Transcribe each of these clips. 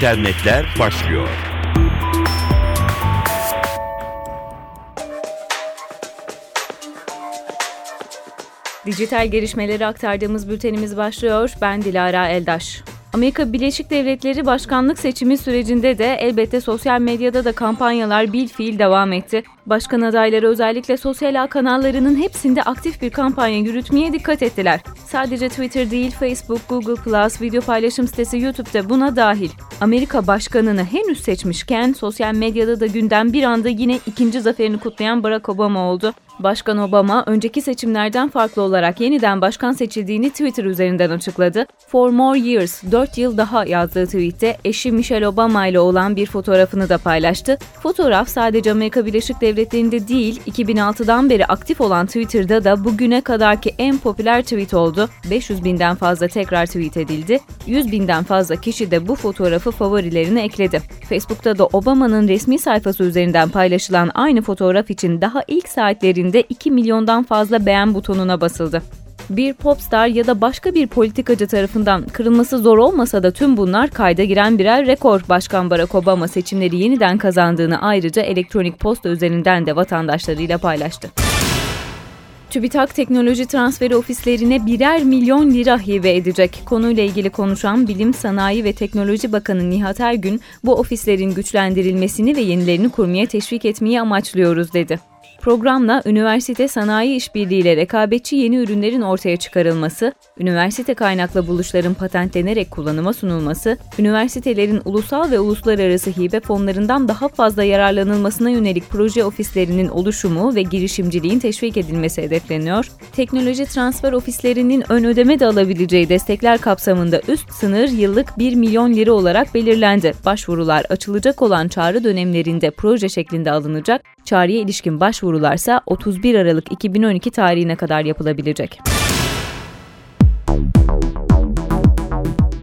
internetler başlıyor. Dijital gelişmeleri aktardığımız bültenimiz başlıyor. Ben Dilara Eldaş. Amerika Birleşik Devletleri başkanlık seçimi sürecinde de elbette sosyal medyada da kampanyalar bil fiil devam etti. Başkan adayları özellikle sosyal ağ kanallarının hepsinde aktif bir kampanya yürütmeye dikkat ettiler. Sadece Twitter değil, Facebook, Google+, video paylaşım sitesi YouTube'da buna dahil. Amerika başkanını henüz seçmişken sosyal medyada da gündem bir anda yine ikinci zaferini kutlayan Barack Obama oldu. Başkan Obama önceki seçimlerden farklı olarak yeniden başkan seçildiğini Twitter üzerinden açıkladı. For more years, 4 yıl daha yazdığı tweette eşi Michelle Obama ile olan bir fotoğrafını da paylaştı. Fotoğraf sadece Amerika Birleşik Devletleri'nde değil, 2006'dan beri aktif olan Twitter'da da bugüne kadarki en popüler tweet oldu. 500 binden fazla tekrar tweet edildi. 100 binden fazla kişi de bu fotoğrafı favorilerine ekledi. Facebook'ta da Obama'nın resmi sayfası üzerinden paylaşılan aynı fotoğraf için daha ilk saatlerinde üzerinde 2 milyondan fazla beğen butonuna basıldı. Bir popstar ya da başka bir politikacı tarafından kırılması zor olmasa da tüm bunlar kayda giren birer rekor. Başkan Barack Obama seçimleri yeniden kazandığını ayrıca elektronik posta üzerinden de vatandaşlarıyla paylaştı. TÜBİTAK Teknoloji Transferi Ofislerine birer milyon lira hibe edecek. Konuyla ilgili konuşan Bilim, Sanayi ve Teknoloji Bakanı Nihat Ergün, bu ofislerin güçlendirilmesini ve yenilerini kurmaya teşvik etmeyi amaçlıyoruz dedi. Programla üniversite sanayi işbirliğiyle rekabetçi yeni ürünlerin ortaya çıkarılması, üniversite kaynaklı buluşların patentlenerek kullanıma sunulması, üniversitelerin ulusal ve uluslararası hibe fonlarından daha fazla yararlanılmasına yönelik proje ofislerinin oluşumu ve girişimciliğin teşvik edilmesi hedefleniyor. Teknoloji transfer ofislerinin ön ödeme de alabileceği destekler kapsamında üst sınır yıllık 1 milyon lira olarak belirlendi. Başvurular açılacak olan çağrı dönemlerinde proje şeklinde alınacak, çağrıya ilişkin başvuru başvurularsa 31 Aralık 2012 tarihine kadar yapılabilecek.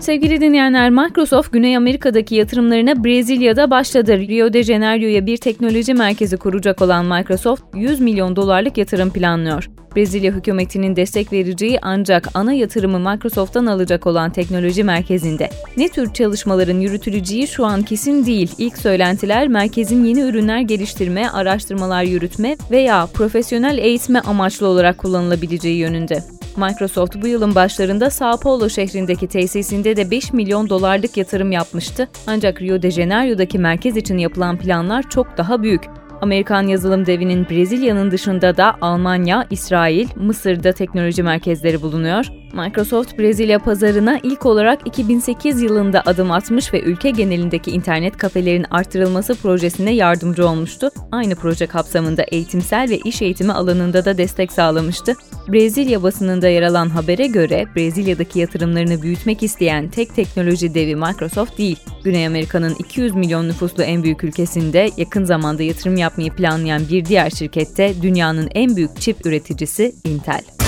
Sevgili dinleyenler, Microsoft Güney Amerika'daki yatırımlarına Brezilya'da başladı. Rio de Janeiro'ya bir teknoloji merkezi kuracak olan Microsoft 100 milyon dolarlık yatırım planlıyor. Brezilya hükümetinin destek vereceği ancak ana yatırımı Microsoft'tan alacak olan teknoloji merkezinde. Ne tür çalışmaların yürütüleceği şu an kesin değil. İlk söylentiler merkezin yeni ürünler geliştirme, araştırmalar yürütme veya profesyonel eğitme amaçlı olarak kullanılabileceği yönünde. Microsoft bu yılın başlarında Sao Paulo şehrindeki tesisinde de 5 milyon dolarlık yatırım yapmıştı. Ancak Rio de Janeiro'daki merkez için yapılan planlar çok daha büyük. Amerikan yazılım devinin Brezilya'nın dışında da Almanya, İsrail, Mısır'da teknoloji merkezleri bulunuyor. Microsoft Brezilya pazarına ilk olarak 2008 yılında adım atmış ve ülke genelindeki internet kafelerin artırılması projesine yardımcı olmuştu. Aynı proje kapsamında eğitimsel ve iş eğitimi alanında da destek sağlamıştı. Brezilya basınında yer alan habere göre Brezilya'daki yatırımlarını büyütmek isteyen tek teknoloji devi Microsoft değil. Güney Amerika'nın 200 milyon nüfuslu en büyük ülkesinde yakın zamanda yatırım yapmayı planlayan bir diğer şirkette dünyanın en büyük çip üreticisi Intel.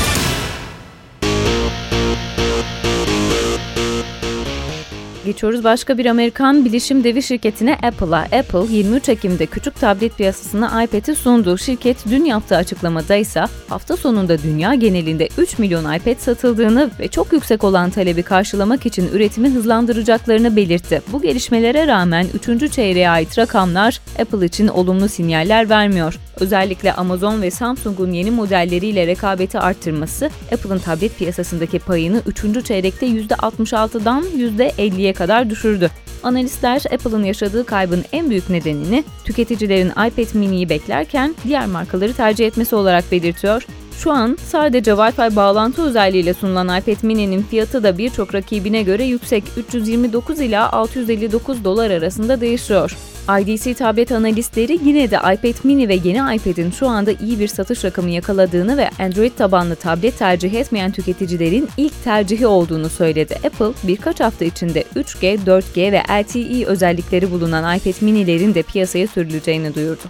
Geçiyoruz başka bir Amerikan bilişim devi şirketine Apple'a. Apple 23 Ekim'de küçük tablet piyasasına iPad'i sundu. Şirket dün yaptığı açıklamada ise hafta sonunda dünya genelinde 3 milyon iPad satıldığını ve çok yüksek olan talebi karşılamak için üretimi hızlandıracaklarını belirtti. Bu gelişmelere rağmen 3. çeyreğe ait rakamlar Apple için olumlu sinyaller vermiyor. Özellikle Amazon ve Samsung'un yeni modelleriyle rekabeti arttırması Apple'ın tablet piyasasındaki payını 3. çeyrekte %66'dan %50'ye kadar düşürdü. Analistler Apple'ın yaşadığı kaybın en büyük nedenini tüketicilerin iPad mini'yi beklerken diğer markaları tercih etmesi olarak belirtiyor. Şu an sadece Wi-Fi bağlantı özelliğiyle sunulan iPad mini'nin fiyatı da birçok rakibine göre yüksek 329 ila 659 dolar arasında değişiyor. IDC tablet analistleri yine de iPad mini ve yeni iPad'in şu anda iyi bir satış rakamı yakaladığını ve Android tabanlı tablet tercih etmeyen tüketicilerin ilk tercihi olduğunu söyledi. Apple birkaç hafta içinde 3G, 4G ve LTE özellikleri bulunan iPad mini'lerin de piyasaya sürüleceğini duyurdu.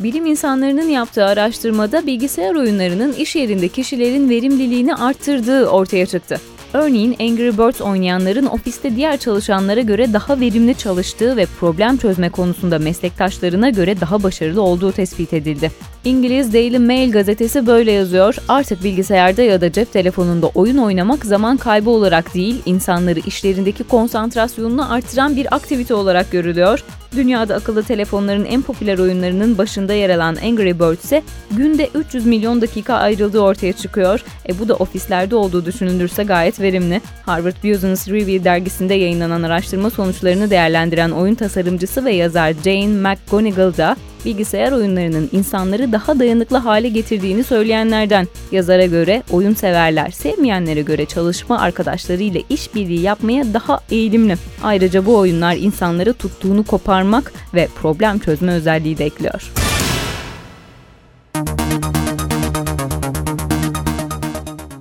Bilim insanlarının yaptığı araştırmada bilgisayar oyunlarının iş yerinde kişilerin verimliliğini arttırdığı ortaya çıktı. Örneğin Angry Birds oynayanların ofiste diğer çalışanlara göre daha verimli çalıştığı ve problem çözme konusunda meslektaşlarına göre daha başarılı olduğu tespit edildi. İngiliz Daily Mail gazetesi böyle yazıyor. Artık bilgisayarda ya da cep telefonunda oyun oynamak zaman kaybı olarak değil, insanları işlerindeki konsantrasyonunu artıran bir aktivite olarak görülüyor. Dünyada akıllı telefonların en popüler oyunlarının başında yer alan Angry Birds ise günde 300 milyon dakika ayrıldığı ortaya çıkıyor. E bu da ofislerde olduğu düşünülürse gayet verimli. Harvard Business Review dergisinde yayınlanan araştırma sonuçlarını değerlendiren oyun tasarımcısı ve yazar Jane McGonigal da bilgisayar oyunlarının insanları daha dayanıklı hale getirdiğini söyleyenlerden. Yazara göre oyun severler sevmeyenlere göre çalışma arkadaşlarıyla işbirliği yapmaya daha eğilimli. Ayrıca bu oyunlar insanları tuttuğunu koparmak ve problem çözme özelliği de ekliyor.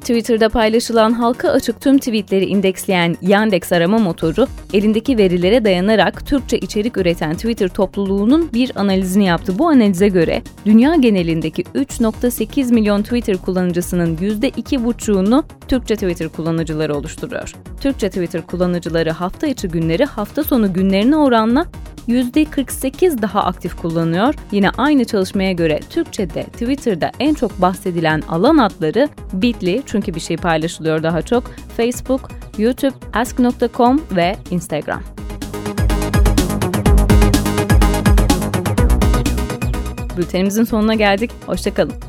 Twitter'da paylaşılan halka açık tüm tweetleri indeksleyen Yandex arama motoru, elindeki verilere dayanarak Türkçe içerik üreten Twitter topluluğunun bir analizini yaptı. Bu analize göre dünya genelindeki 3.8 milyon Twitter kullanıcısının %2,5'unu Türkçe Twitter kullanıcıları oluşturuyor. Türkçe Twitter kullanıcıları hafta içi günleri hafta sonu günlerine oranla %48 daha aktif kullanıyor. Yine aynı çalışmaya göre Türkçe'de Twitter'da en çok bahsedilen alan adları Bitly çünkü bir şey paylaşılıyor daha çok, Facebook, YouTube, ask.com ve Instagram. Bültenimizin sonuna geldik. Hoşçakalın.